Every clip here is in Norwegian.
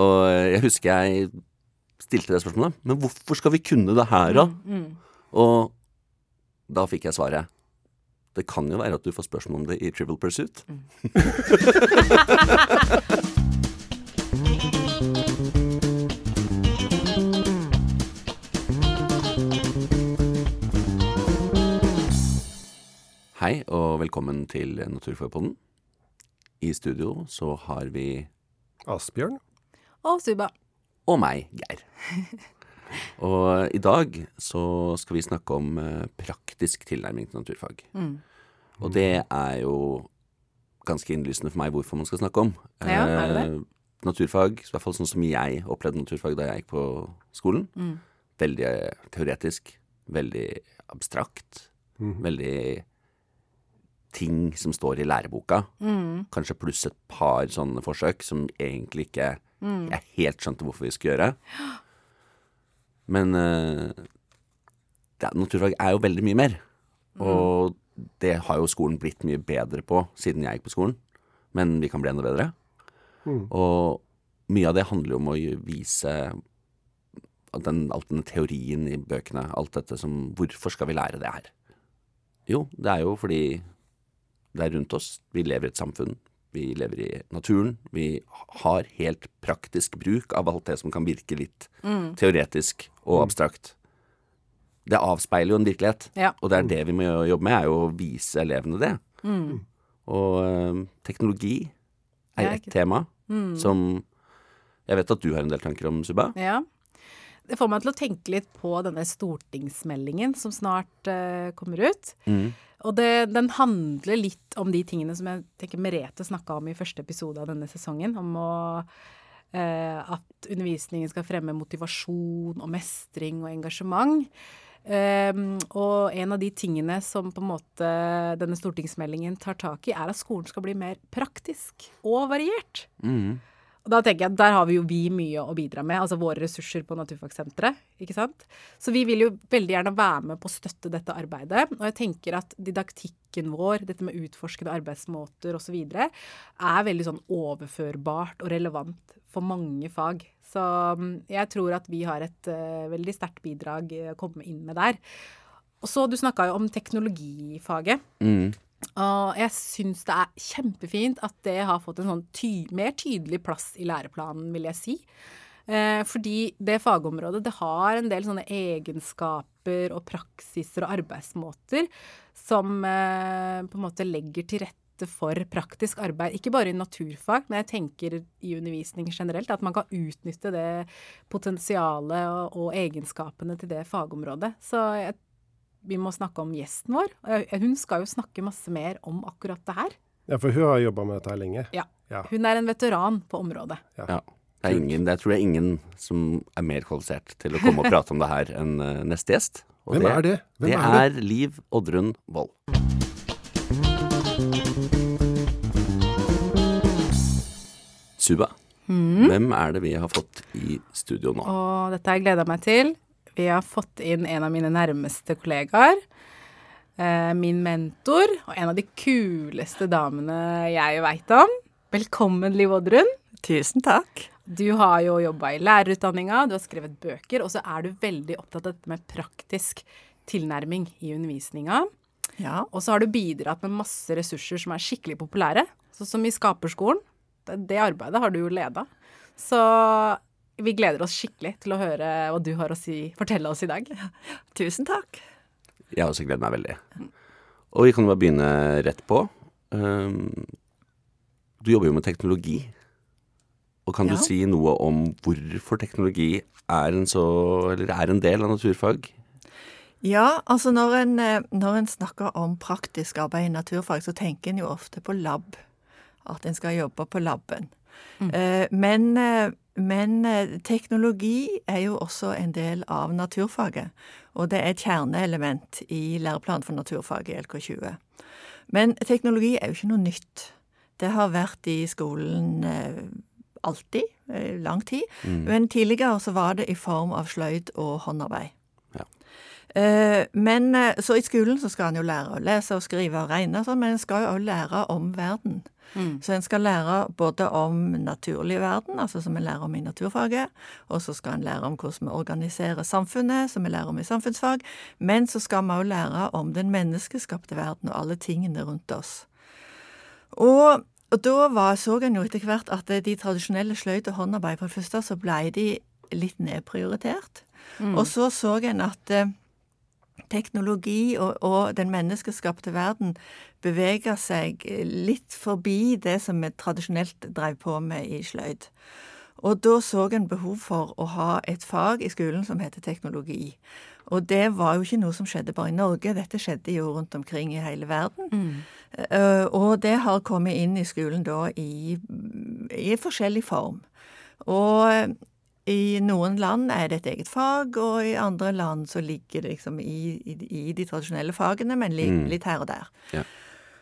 Og jeg husker jeg stilte det spørsmålet. Men hvorfor skal vi kunne det her, da? Og da fikk jeg svaret. Det kan jo være at du får spørsmål om det i Trivial Pursuit. Hei og velkommen til Naturfagpodden. I studio så har vi Asbjørn. Og Suba. og meg, Geir. Og i dag så skal vi snakke om eh, praktisk tilnærming til naturfag. Og det er jo ganske innlysende for meg hvorfor man skal snakke om. Ja, er det det? Eh, naturfag, i hvert fall sånn som jeg opplevde naturfag da jeg gikk på skolen. Mm. Veldig eh, teoretisk, veldig abstrakt, veldig ting som står i læreboka. Mm. Kanskje pluss et par sånne forsøk som egentlig ikke jeg helt skjønte hvorfor vi skulle gjøre. Men uh, det, er- naturfag er jo veldig mye mer. Og det har jo skolen blitt mye bedre på siden jeg gikk på skolen. Men vi kan bli enda bedre. Og mye av det handler jo om å vise den, alt denne teorien i bøkene, alt dette som Hvorfor skal vi lære det her? Jo, det er jo fordi det er rundt oss. Vi lever i et samfunn. Vi lever i naturen. Vi har helt praktisk bruk av alt det som kan virke litt teoretisk og abstrakt. Det avspeiler jo en virkelighet, Ja. og det er det vi må jobbe med, er jo å vise elevene det. Og ø, teknologi er ett et mm. tema som jeg vet at du har en del tanker om, Suba. Ja. Det får meg til å tenke litt på denne stortingsmeldingen som snart uh, kommer ut. Og det, den handler litt om de tingene som jeg tenker Merete snakka om i første episode av denne sesongen. Om å, uh, at undervisningen skal fremme motivasjon og mestring og engasjement. Um, og en av de tingene som på en måte denne stortingsmeldingen tar tak i, er at skolen skal bli mer praktisk og variert. Og da tenker jeg at der har vi jo vi mye å bidra med, altså våre ressurser på Naturfagsenteret, ikke sant. Så vi vil jo veldig gjerne være med på å støtte dette arbeidet. Og jeg tenker at didaktikken vår, dette med utforskede arbeidsmåter osv., er veldig sånn overførbart og relevant for mange fag. Så mm, jeg tror at vi har et uh, veldig sterkt bidrag eh, å komme inn med der. Og så, Du snakka jo om teknologifaget. Mm. Og jeg syns det er kjempefint at det har fått en sånn ty mer tydelig plass i læreplanen, vil jeg si. Eh, fordi det fagområdet det har en del sånne egenskaper og praksiser og arbeidsmåter som eh, på en måte legger til rette for praktisk arbeid. Ikke bare i naturfag, men jeg tenker i undervisning generelt. At man kan utnytte det potensialet og, og egenskapene til det fagområdet. Så jeg vi må snakke om gjesten vår. Hun skal jo snakke masse mer om akkurat det her. Ja, for hun har jobba med dette her lenge. Ja. Ja. Hun er en veteran på området. Ja. Det er ingen, det tror jeg ingen som er mer kvalifisert til å komme og prate om det her enn eh, neste gjest. Og Hvem er det? Hvem det er er Liv Oddrun Wold. Suba, Mm. hvem er det vi har fått i studio nå? Å, dette har jeg gleda meg til. Vi har fått inn en av mine nærmeste kollegaer. Eh, min mentor, og en av de kuleste damene jeg veit om. Velkommen, Liv Oddrun. Tusen takk. Du har jo jobba i lærerutdanninga, du har skrevet bøker, og så er du veldig opptatt av dette med praktisk tilnærming i undervisninga. Ja. Og så har du bidratt med masse ressurser som er skikkelig populære, sånn som i Skaperskolen. Det, det arbeidet har du jo leda. Så vi gleder oss skikkelig til å høre hva du har å si, fortelle oss i dag. Tusen takk. Jeg har også gledet meg veldig. Og vi kan bare begynne rett på. Um, du jobber jo med teknologi. Og kan Ja. du si noe om hvorfor teknologi er en, så, eller er en del av naturfag? Ja, altså når en, eh, når en snakker om praktisk arbeid i naturfag, så tenker en jo ofte på lab. At en skal jobbe på laben. Eh, Men, eh, men eh, teknologi er jo også en del av naturfaget. Og det er et kjerneelement i læreplanen for naturfag i LK20. Men teknologi er jo ikke noe nytt. Det har vært i skolen eh, alltid, eh, lang tid. Men tidligere så var det i form av sløyd og håndarbeid. Ja. Men Så i skolen så skal en jo lære å lese og skrive og regne og sånn, men en skal jo òg lære om verden. Så en skal lære både om naturlig verden, altså som en lærer om i naturfaget, og så skal en lære om hvordan vi organiserer samfunnet, som vi lærer om i samfunnsfag, men så skal vi òg lære om den menneskeskapte verden og alle tingene rundt oss. Og, og da var, så en jo etter hvert at de tradisjonelle sløyd og håndarbeid, for det første så ble de litt nedprioritert. Og så så en at eh, teknologi og, og den menneskeskapte verden beveger seg litt forbi det som vi tradisjonelt drev på med i sløyd. Og da så en behov for å ha et fag i skolen som heter teknologi. Og det var jo ikke noe som skjedde bare i Norge, dette skjedde jo rundt omkring i hele verden. Eh, og det har kommet inn i skolen da i, i forskjellig form. Og i noen land er det et eget fag, og i andre land så ligger det liksom i, i, i de tradisjonelle fagene, men litt, litt her og der. Ja.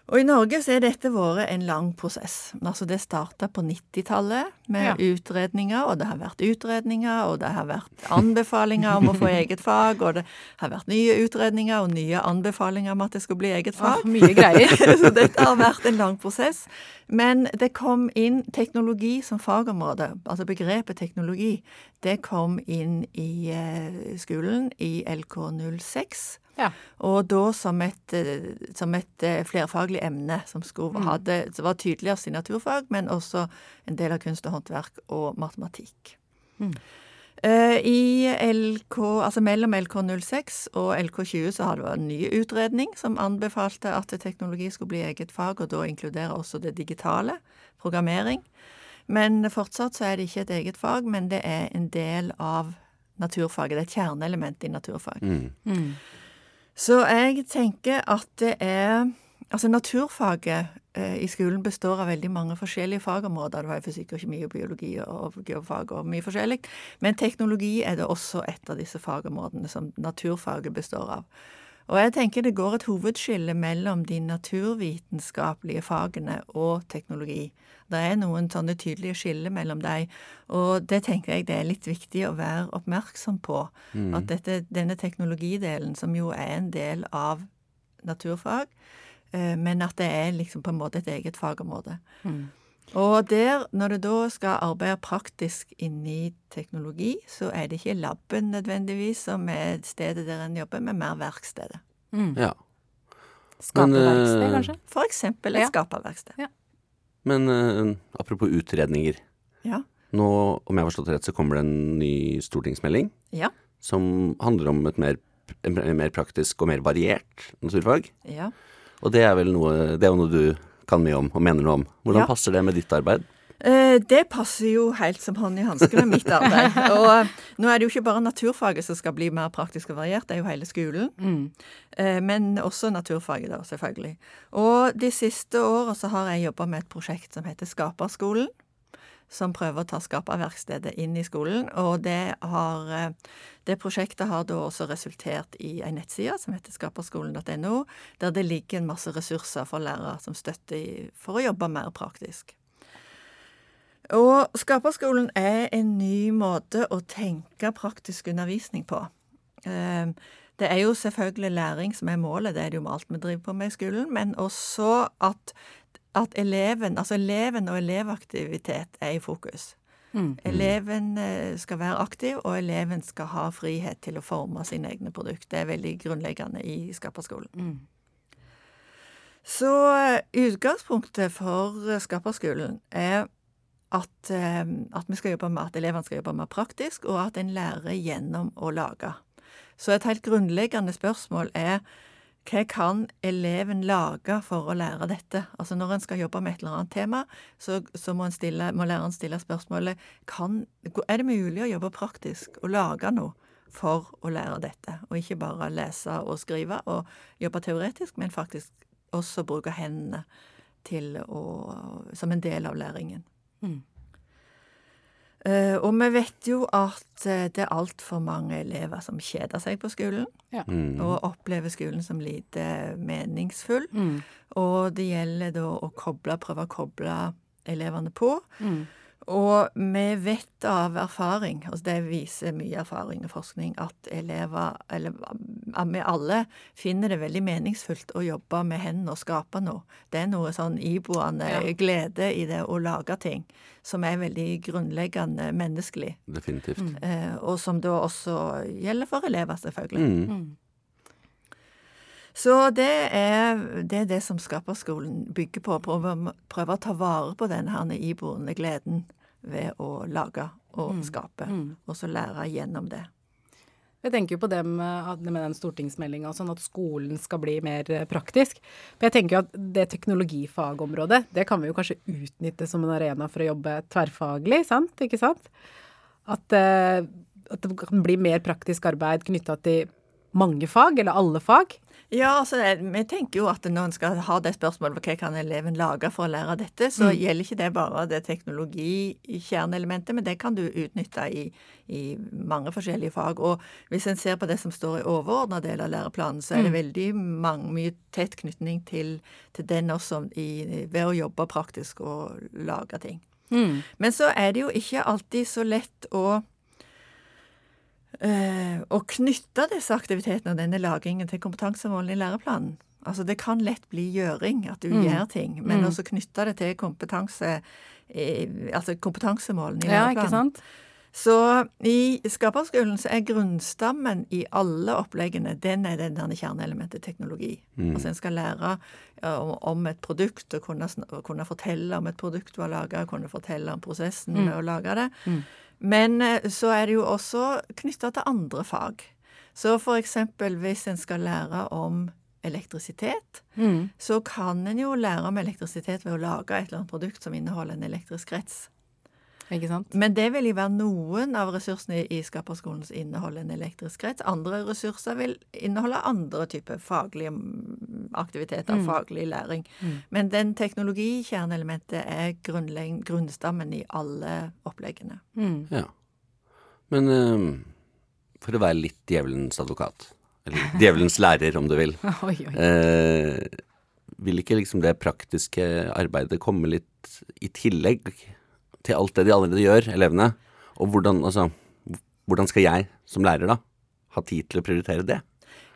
Og i Norge så er dette vært en lang prosess. Altså det starta på 90-tallet med Ja. utredninger, og det har vært utredninger, og det har vært anbefalinger om å få eget fag, og det har vært nye utredninger og nye anbefalinger om at det skulle bli eget fag. Ah, mye greier. så dette har vært en lang prosess. Men det kom inn teknologi som fagområde, altså begrepet teknologi, det kom inn i eh, skolen i LK06. Ja. Og da som et, eh, som et eh, flerfaglig emne som, skulle, hadde, som var tydeligere i naturfag, men også en del av kunst og håndverk og matematikk. Eh, I LK, altså mellom LK06 og LK20 så har det vært en ny utredning som anbefalte at teknologi skulle bli eget fag, og da inkluderer også det digitale, programmering. Men fortsatt så er det ikke et eget fag, men det er en del av naturfaget. Det er et kjerneelement i naturfag. Mm. Så jeg tenker at det er Altså naturfaget eh, i skolen består av veldig mange forskjellige fagområder. Det var fysikk og kjemi og biologi og geofag og mye forskjellig. Men teknologi er det også et av disse fagområdene som naturfaget består av. Og jeg tenker det går et hovedskille mellom de naturvitenskapelige fagene og teknologi. Det er noen sånne tydelige skiller mellom dem, og det tenker jeg det er litt viktig å være oppmerksom på. At dette, denne teknologidelen, som jo er en del av naturfag, eh, men at det er liksom på en måte et eget fagområde. Og der, når du da skal arbeide praktisk inni teknologi, så er det ikke laben nødvendigvis som er stedet der en jobber, men mer verkstedet. Ja. Skaperverksted, eh, kanskje? For eksempel et Ja. skaperverksted. Men eh, apropos utredninger. Ja. Nå, om jeg har forstått rett, så kommer det en ny stortingsmelding Ja. som handler om et mer, en mer praktisk og mer variert naturfag. Ja. Og det er vel noe, det er jo noe du kan mye om og mener noe om. Hvordan Ja. passer det med ditt arbeid? Eh, Det passer jo helt som hånd i hanske med mitt arbeid. Og eh, nå er det jo ikke bare naturfaget som skal bli mer praktisk og variert, det er jo hele skolen. Mm. Men også naturfaget, da, selvfølgelig. Og de siste åra så har jeg jobba med et prosjekt som heter Skaperskolen. Som prøver å ta skaperverkstedet inn i skolen. Og det, har, eh, det prosjektet har da også resultert i ei nettside som heter skaperskolen.no, der det ligger en masse ressurser for lærere som støtter for å jobbe mer praktisk. Og Skaperskolen er en ny måte å tenke praktisk undervisning på. Eh, Det er jo selvfølgelig læring som er målet, det er det jo med alt vi driver på med i skolen, men også at, at eleven, altså eleven og elevaktivitet er i fokus. Eleven eh, skal være aktiv, og eleven skal ha frihet til å forme sine egne produkter. Det er veldig grunnleggende i Skaperskolen. Så eh, utgangspunktet for eh, Skaperskolen er at, at vi skal jobbe med at elevene skal jobbe mer praktisk, og at en lærer gjennom å lage. Så et helt grunnleggende spørsmål er hva kan eleven lage for å lære dette? Altså Når en skal jobbe med et eller annet tema, så, så må, stille, må læreren stille spørsmålet kan, er det mulig å jobbe praktisk og lage noe for å lære dette, og ikke bare lese og skrive og jobbe teoretisk, men faktisk også bruke hendene til å, som en del av læringen. Eh, og vi vet jo at eh, det er altfor mange elever som kjeder seg på skolen, Mm. og opplever skolen som lite meningsfull. Og det gjelder da å koble, prøve å koble elevene på. Og vi vet av erfaring, altså det viser mye erfaring og forskning, at elever, eller vi alle, finner det veldig meningsfullt å jobbe med hendene og skape noe. Det er noe sånn iboende Ja. glede i det å lage ting, som er veldig grunnleggende menneskelig. Definitivt. Eh, og som da også gjelder for elever, selvfølgelig. Mm. Så det er, det er det som Skaperskolen bygger på. Prøver, prøve å ta vare på denne her iboende gleden ved å lage og skape, og så lære gjennom det. Jeg tenker jo på det med, med den stortingsmeldinga, sånn at skolen skal bli mer eh, praktisk. Men jeg tenker jo at det teknologifagområdet, det kan vi jo kanskje utnytte som en arena for å jobbe tverrfaglig, sant? Ikke sant? At, eh, at det kan bli mer praktisk arbeid knytta til mange fag, eller alle fag. Ja, altså, vi tenker jo at når en skal ha det spørsmålet hva kan eleven lage for å lære dette, så gjelder ikke det bare det teknologikjerneelementet, men det kan du utnytte i, i mange forskjellige fag. Og hvis en ser på det som står i overordna del av læreplanen, så er det veldig mange, mye tett knytning til, til den også i, ved å jobbe praktisk og lage ting. Men så er det jo ikke alltid så lett å å knytte disse aktivitetene og denne lagringen til kompetansemålene i læreplanen. Altså det kan lett bli gjøring, at du gjør ting, men også knytte det til kompetanse, eh, altså kompetansemålene i læreplanen. Ja, ikke sant? Så i Skaperskolen så er grunnstammen i alle oppleggene, den er den der kjerneelementet teknologi. Altså en skal lære om, om et produkt og kunne, kunne fortelle om et produkt du har laga, kunne fortelle om prosessen med å lage det. Men eh, så er det jo også knytta til andre fag. Så for eksempel hvis en skal lære om elektrisitet, så kan en jo lære om elektrisitet ved å lage et eller annet produkt som inneholder en elektrisk krets. Ikke sant? Men det vil jo være noen av ressursene i Skaperskolen som inneholder en elektrisk krets. Andre ressurser vil inneholde andre typer faglige mm, aktiviteter, faglig læring. Men den teknologikjerneelementet er grunnstammen i alle oppleggene. Ja. Men um, for å være litt djevelens advokat, eller djevelens lærer om du vil, Oi, oi. eh, vil ikke liksom det praktiske arbeidet komme litt i tillegg til alt det de allerede gjør, elevene? Og hvordan, altså, hvordan skal jeg som lærer da ha tid til å prioritere det?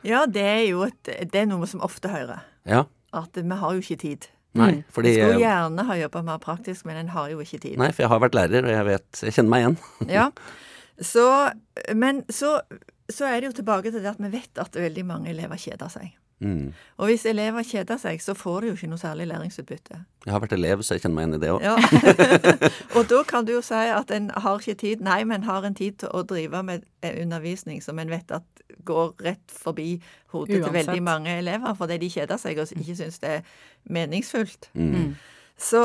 Ja, det er jo et, det er noe som ofte hører. Ja, At vi har jo ikke tid. nei, fordi, jeg skulle gjerne ha jobba mer praktisk, men en har jo ikke tid. Nei, for jeg har vært lærer, og jeg vet, jeg kjenner meg igjen. Ja. Så, men så, så er det jo tilbake til det at vi vet at veldig mange elever kjeder seg. Mm. Og hvis elever kjeder seg, så får de jo ikke noe særlig læringsutbytte. Jeg har vært elev, så jeg kjenner meg igjen i det òg. Ja. og da kan du jo si at en har ikke tid. Nei, men har en tid til å drive med eh, undervisning som en vet at går rett forbi hodet til veldig mange elever fordi de kjeder seg og ikke syns det er meningsfullt. Mm. Så,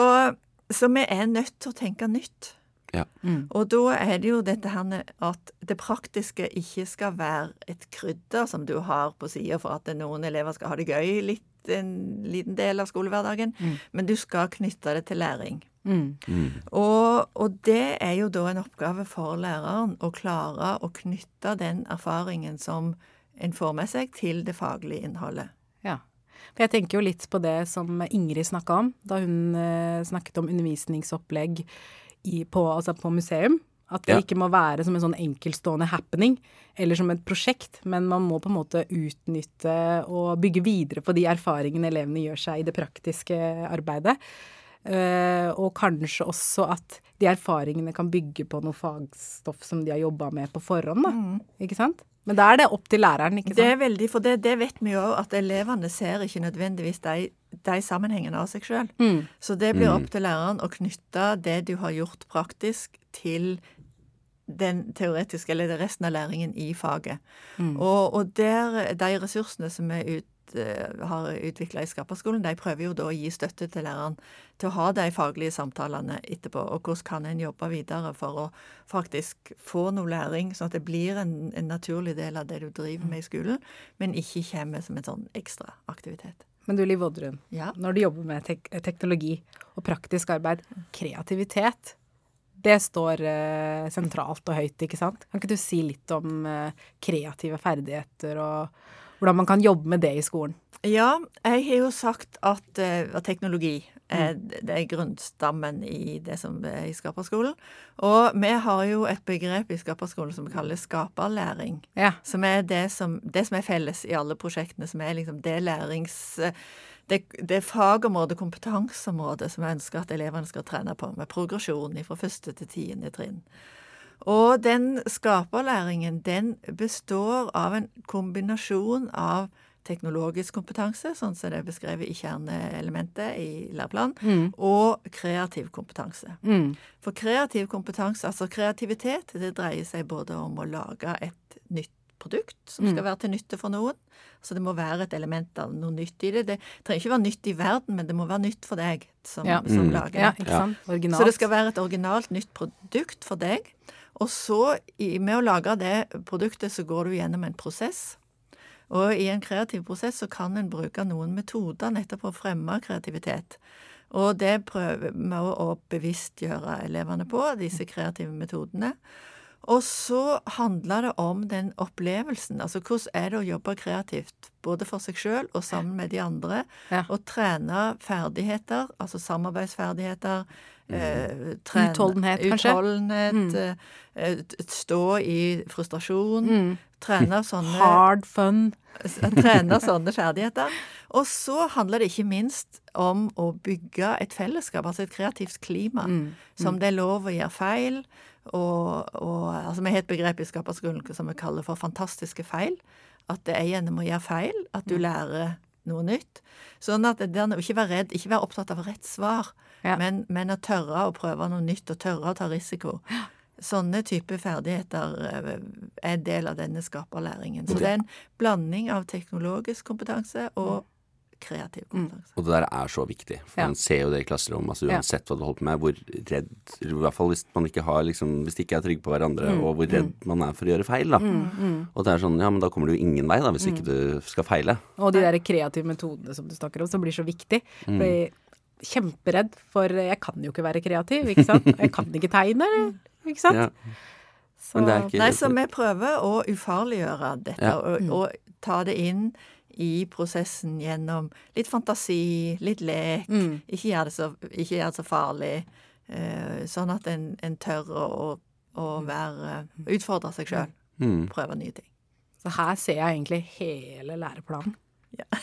så vi er nødt til å tenke nytt. Ja. Og da er det jo dette her med at det praktiske ikke skal være et krydder som du har på sida for at noen elever skal ha det gøy litt en liten del av skolehverdagen, men du skal knytte det til læring. Mm. Og, og det er jo da en oppgave for læreren å klare å knytte den erfaringen som en får med seg, til det faglige innholdet. Ja. For jeg tenker jo litt på det som Ingrid snakka om, da hun eh, snakket om undervisningsopplegg i, på, altså på museum. At det Ja. ikke må være som en sånn enkeltstående happening, eller som et prosjekt, men man må på en måte utnytte og bygge videre på de erfaringene elevene gjør seg i det praktiske arbeidet. Uh, og kanskje også at de erfaringene kan bygge på noe fagstoff som de har jobba med på forhånd, da. Ikke sant? Men da er det opp til læreren, ikke sant? Det er veldig, for det, det vet vi jo òg, at elevene ser ikke nødvendigvis de, de sammenhengene av seg sjøl. Så det blir opp til læreren å knytte det du har gjort praktisk, til den teoretiske, eller resten av læringen i faget. Og, og der, de ressursene som er ut, eh, har utvikla i Skaperskolen, de prøver jo da å gi støtte til læreren til å ha de faglige samtalene etterpå. Og hvordan kan en jobbe videre for å faktisk få noe læring, sånn at det blir en, en naturlig del av det du driver med i skolen, men ikke kommer som en sånn ekstra aktivitet. Men du Liv Oddrun, Ja. når du jobber med tek teknologi og praktisk arbeid, kreativitet, det står eh, sentralt og høyt, ikke sant? Kan ikke du si litt om eh, kreative ferdigheter og hvordan man kan jobbe med det i skolen? Ja, jeg har jo sagt at, eh, at teknologi er, det er grunnstammen i det som er i Skaperskolen. Og vi har jo et begrep i Skaperskolen som vi kaller skaperlæring. Ja. Som er det som, det som er felles i alle prosjektene, som er liksom det lærings... Det, det fagområdet, kompetanseområdet, som jeg ønsker at elevene skal trene på, med progresjon fra første til tiende trinn. Og den skaperlæringen, den består av en kombinasjon av teknologisk kompetanse, sånn som det er beskrevet i kjerneelementet i læreplanen, og kreativ kompetanse. For kreativ kompetanse, altså kreativitet, det dreier seg både om å lage et nytt produkt som skal være til nytte for noen. Så det må være et element av noe nytt i det. Det trenger ikke være nytt i verden, men det må være nytt for deg som, Ja. som lager Ja, det. ikke sant? Originalt. Så det skal være et originalt nytt produkt for deg. Og så, med å lage det produktet, så går du gjennom en prosess. Og i en kreativ prosess så kan en bruke noen metoder nettopp for å fremme kreativitet. Og det prøver vi å bevisstgjøre elevene på, disse kreative metodene. Og så handler det om den opplevelsen. Altså hvordan er det å jobbe kreativt, både for seg sjøl og sammen med de andre. Ja. Og trene ferdigheter, altså samarbeidsferdigheter. Eh, trene- Utholdenhet, kanskje? Utholdenhet. eh, eh, stå i frustrasjon. Trene sånne Hard fun. trene sånne ferdigheter. Og så handler det ikke minst om å bygge et fellesskap, altså et kreativt klima, som det er lov å gjøre feil. Og, og altså Vi har et begrep i Skaperskolen som vi kaller for fantastiske feil. At det er gjennom å gjøre feil at du lærer noe nytt. Sånn at det er å ikke være redd, ikke være opptatt av rett svar, Ja. men, men å tørre å prøve noe nytt og tørre å ta risiko. Sånne type ferdigheter eh, er del av denne skaperlæringen. Så det er en blanding av teknologisk kompetanse og kreativ kompetanse. Og det der er så viktig, for Ja. man ser jo det i klasserommet. Altså, Ja. uansett hva du holder på med, hvor redd I hvert fall hvis man ikke har liksom, Hvis de ikke er trygge på hverandre, Mm. og hvor redd man er for å gjøre feil, da. Og det er sånn, ja, men da kommer du jo ingen vei, da, hvis Mm. ikke du skal feile. Og de der kreative metodene som du snakker om, som blir så viktig. Mm. Fordi kjemperedd for Jeg kan jo ikke være kreativ, ikke sant? Jeg kan ikke tegne, ikke sant? Ja. Så, ikke Nei, så vi prøver å ufarliggjøre dette, Ja. og, og ta det inn i prosessen gjennom litt fantasi, litt lek. Ikke gjøre det så, ikke gjøre det så farlig. Uh, sånn at en, en tør å, å være Utfordre seg sjøl. Mm, Prøve nye ting. så her ser jeg egentlig hele læreplanen.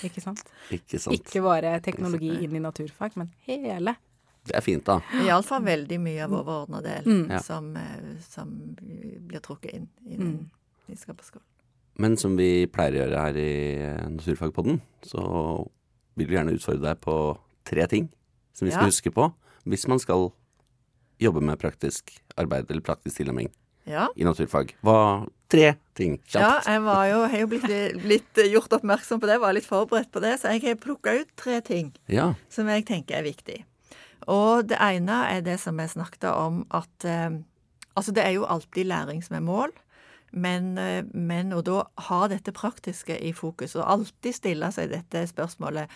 Ikke sant? ikke sant. Ikke bare teknologi inn i naturfag, men hele. Det er fint, da. Iallfall veldig mye av overordna del Mm. Som, eh, som blir trukket inn i, den, i skaperskolen. Men som vi pleier å gjøre her i Naturfagpodden, så vil vi gjerne utfordre deg på tre ting som vi skal Ja. huske på hvis man skal jobbe med praktisk arbeid eller praktisk tilnærming Ja. i naturfag. Hva Tre ting, Ja, jeg var jo, har jo blitt, blitt gjort oppmerksom på det, var litt forberedt på det, så jeg har plukka ut tre ting Ja. som jeg tenker er viktig. Og det ene er det som jeg snakket om, at eh, Altså, det er jo alltid læring som er mål, men, eh, men å da ha dette praktiske i fokus, og alltid stille seg dette spørsmålet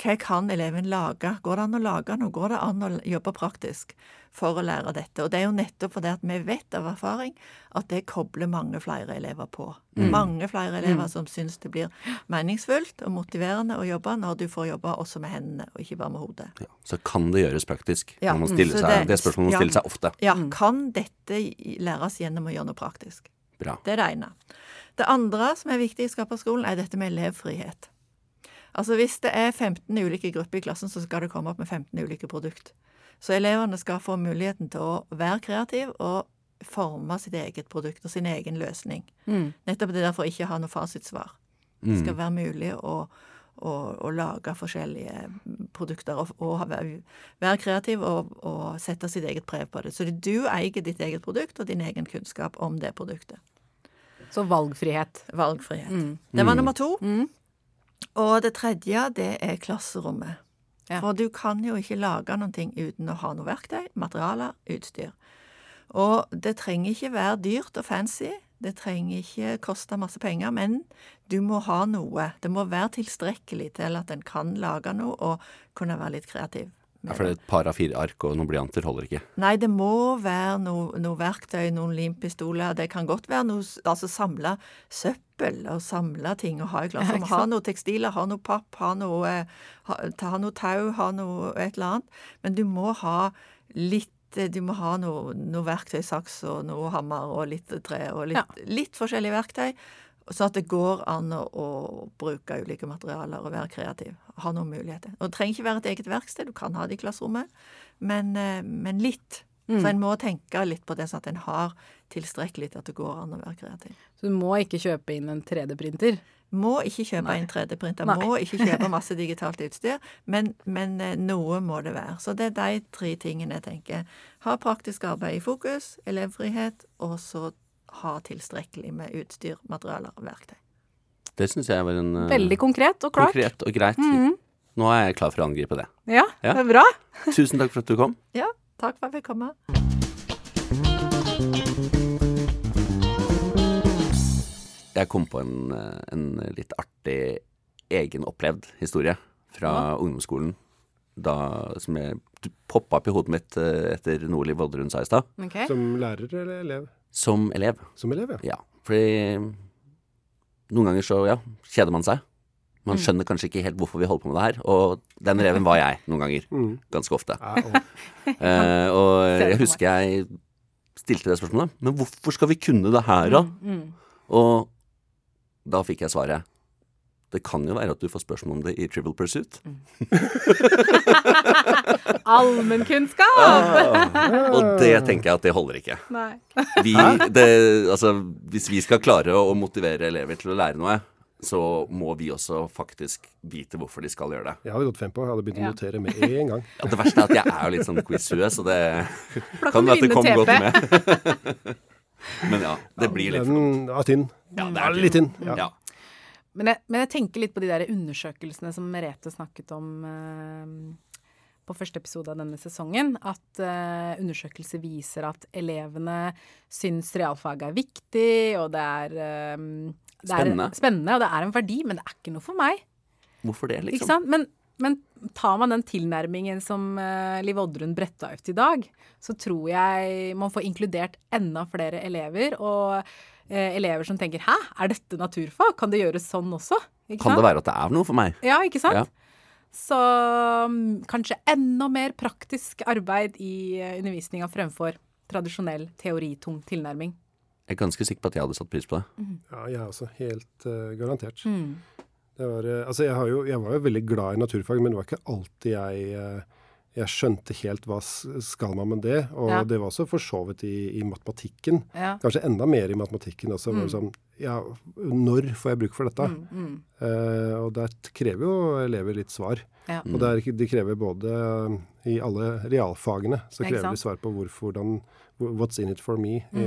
hva kan eleven lage? Går det an å lage noe? Går det an å jobbe praktisk for å lære dette? Og det er jo nettopp fordi at vi vet av erfaring at det kobler mange flere elever på. Mange flere elever som syns det blir meningsfullt og motiverende å jobbe når du får jobbe også med hendene, og ikke bare med hodet. ja. Så kan det gjøres praktisk. Ja, Man må mm. stille seg, det- det, spørsmålet man ja. stiller seg ofte. Ja, kan dette læres gjennom å gjøre noe praktisk? Bra. Det er det ene. Det andre som er viktig i Skaperskolen, er dette med elevfrihet. Altså Hvis det er 15 ulike grupper i klassen, så skal det komme opp med 15 ulike produkt. Så elevene skal få muligheten til å være kreativ og forme sitt eget produkt og sin egen løsning. Nettopp det derfor ikke ha noe fasitsvar. Det skal være mulig å, å, å lage forskjellige produkter og, og være, kreativ og, og sette sitt eget preg på det. Så du eier ditt eget produkt og din egen kunnskap om det produktet. Så valgfrihet. Valgfrihet. Det var nummer to. Og det tredje, det er klasserommet. Ja. For du kan jo ikke lage ting uten å ha noe verktøy, materialer, utstyr. Og det trenger ikke være dyrt og fancy. Det trenger ikke koste masse penger, men du må ha noe. Det må være tilstrekkelig til at en kan lage noe og kunne være litt kreativ Ja, for et par av fire ark og noen blyanter holder ikke. Nei, det må være noe, noe verktøy, noen limpistoler. Det kan godt være noe Altså samle søppel og samle ting og ha i Ja, klasserommet. ikke ha noe tekstiler, ha noe papp, ha noe, eh, ha, ta, noe tau, ha noe et eller annet. Men du må ha litt eh, Du må ha noe, noe verktøy, saks og noe hammer og litt tre og litt, Ja. litt forskjellige verktøy. Sånn at det går an å, å bruke ulike materialer og være kreativ. Ha noen muligheter. Og det trenger ikke være et eget verksted, du kan ha det i klasserommet, men, eh, men litt. Så en må tenke litt på det, sånn at en har tilstrekkelig til at det går an å være kreativ. Så du må ikke kjøpe inn en 3D-printer. Må ikke kjøpe en 3D-printer, må ikke kjøpe masse digitalt utstyr, men, men eh, noe må det være. Så det er de tre tingene jeg tenker. Ha praktisk arbeid i fokus, elevfrihet, og så ha tilstrekkelig med utstyr, materialer og verktøy. Det syns jeg var en eh, Veldig konkret og klart. konkret og greit. Nå er jeg klar for å angripe det. Ja, Ja. det er bra. Tusen takk for at du kom. Ja, takk for at jeg fikk komme. Jeg kom på en, eh, en litt artig egenopplevd historie fra ungdomsskolen. Da, som poppa opp i hodet mitt eh, etter noe Liv Oddrun sa i stad. Okay. Som lærer eller elev? Som elev. Som elev, ja. Ja. Fordi noen ganger så, ja, kjeder man seg. Man skjønner kanskje ikke helt hvorfor vi holder på med det her. Og den reven var jeg noen ganger. Mm. Ganske ofte. uh, og, Eh, jeg husker jeg stilte det spørsmålet. Men hvorfor skal vi kunne det her, da? Mm. Og da fikk jeg svaret. Det kan jo være at du får spørsmål om det i Trivial Pursuit. Allmennkunnskap! Og det tenker jeg at det holder ikke. Nei. Vi, det, altså, hvis vi skal klare å motivere elever til å lære noe, så må vi også faktisk vite hvorfor de skal gjøre det. jeg hadde gått fem på. Jeg hadde begynt å notere med en gang. Ja, det verste er at jeg er jo litt sånn quiz-hue, så det kan være at det kom godt med. Men ja, det blir litt for dumt. er tynn. Ja, det Ja, er litt tynn. Ja. Ja. Men jeg, men jeg tenker litt på de der undersøkelsene som Merete snakket om eh, på første episode av denne sesongen. At eh, undersøkelser viser at elevene syns realfag er viktig, og det er, eh, det er Spennende. spennende, og det er en verdi, men det er ikke noe for meg. Hvorfor det, liksom? Men, men tar man den tilnærmingen som eh, Liv Oddrun bretta ut i dag, så tror jeg man får inkludert enda flere elever. Og eh, elever som tenker 'hæ, er dette naturfag? Kan det gjøres sånn også?' Ikke Kan sant? det være at det er noe for meg? Ja, ikke sant? Ja. Så mm, kanskje enda mer praktisk arbeid i eh, undervisninga fremfor tradisjonell teoritung tilnærming. Jeg er ganske sikker på at jeg hadde satt pris på det. Ja, jeg også helt uh, garantert. Mm. Det var, uh, altså jeg, har jo, jeg var jo veldig glad i naturfag, men det var ikke alltid jeg eh, jeg skjønte helt hva skal man med det. Og Ja. det var også for så vidt i, i matematikken. Ja. Kanskje enda mer i matematikken også. Var det sånn, ja, når får jeg bruk for dette? Mm, mm. Eh, og der krever jo elever litt svar. Ja. Og der, de krever både eh, i alle realfagene, så krever de svar på hvorfor, hvordan What's in it for me Mm,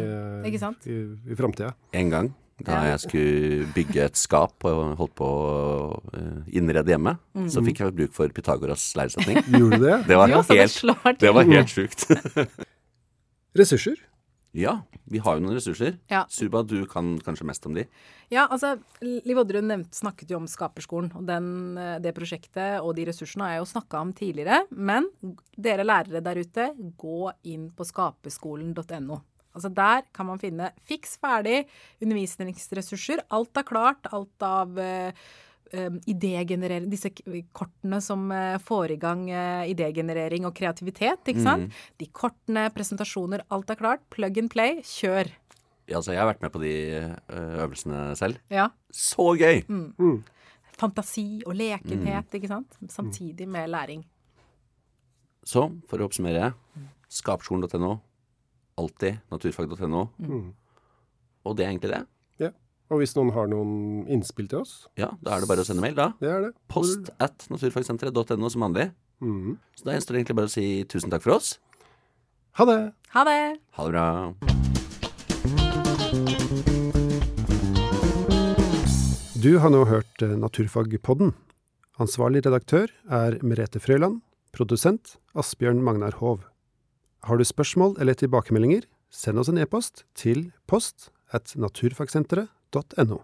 i, ikke i, i framtida. En gang da jeg skulle bygge et skap og holdt på å eh, innrede hjemme, så fikk jeg bruk for Pythagoras læresetning. Gjorde du det? Det var Jo, helt, det var helt sjukt. Ressurser? Ja, vi har jo noen ressurser. Ja. Suba, du kan kanskje mest om de. Ja, altså, Liv Oddrun snakket jo om Skaperskolen, og den, eh, det prosjektet og de ressursene har jeg jo snakka om tidligere. Men dere lærere der ute, gå inn på skaperskolen.no. Altså Der kan man finne fiks ferdig undervisningsressurser. Alt er klart. Alt av uh, idégenerering Disse kortene som eh, får i gang eh, idégenerering og kreativitet, ikke sant. De kortene, presentasjoner, alt er klart. Plug and play, kjør. Ja, altså, jeg har vært med på de eh, øvelsene selv. Ja. Så gøy! fantasi og lekenhet, ikke sant? Samtidig med læring. Så, for å oppsummere, skapskolen.no, alltid naturfag.no, Mm. og det er egentlig det. Ja. Og hvis noen har noen innspill til oss, Ja, da er det bare å sende mail, da. det er det. Post at naturfagsenteret.no som vanlig. Mm. Så da gjenstår det egentlig bare å si tusen takk for oss. Ha det! Ha det! Ha det bra. Du har nå hørt eh, Naturfagpodden. Ansvarlig redaktør er Merete Frøyland. Produsent Asbjørn Magnar Hov. Har du spørsmål eller tilbakemeldinger, send oss en e-post til post at naturfagsenteret.no.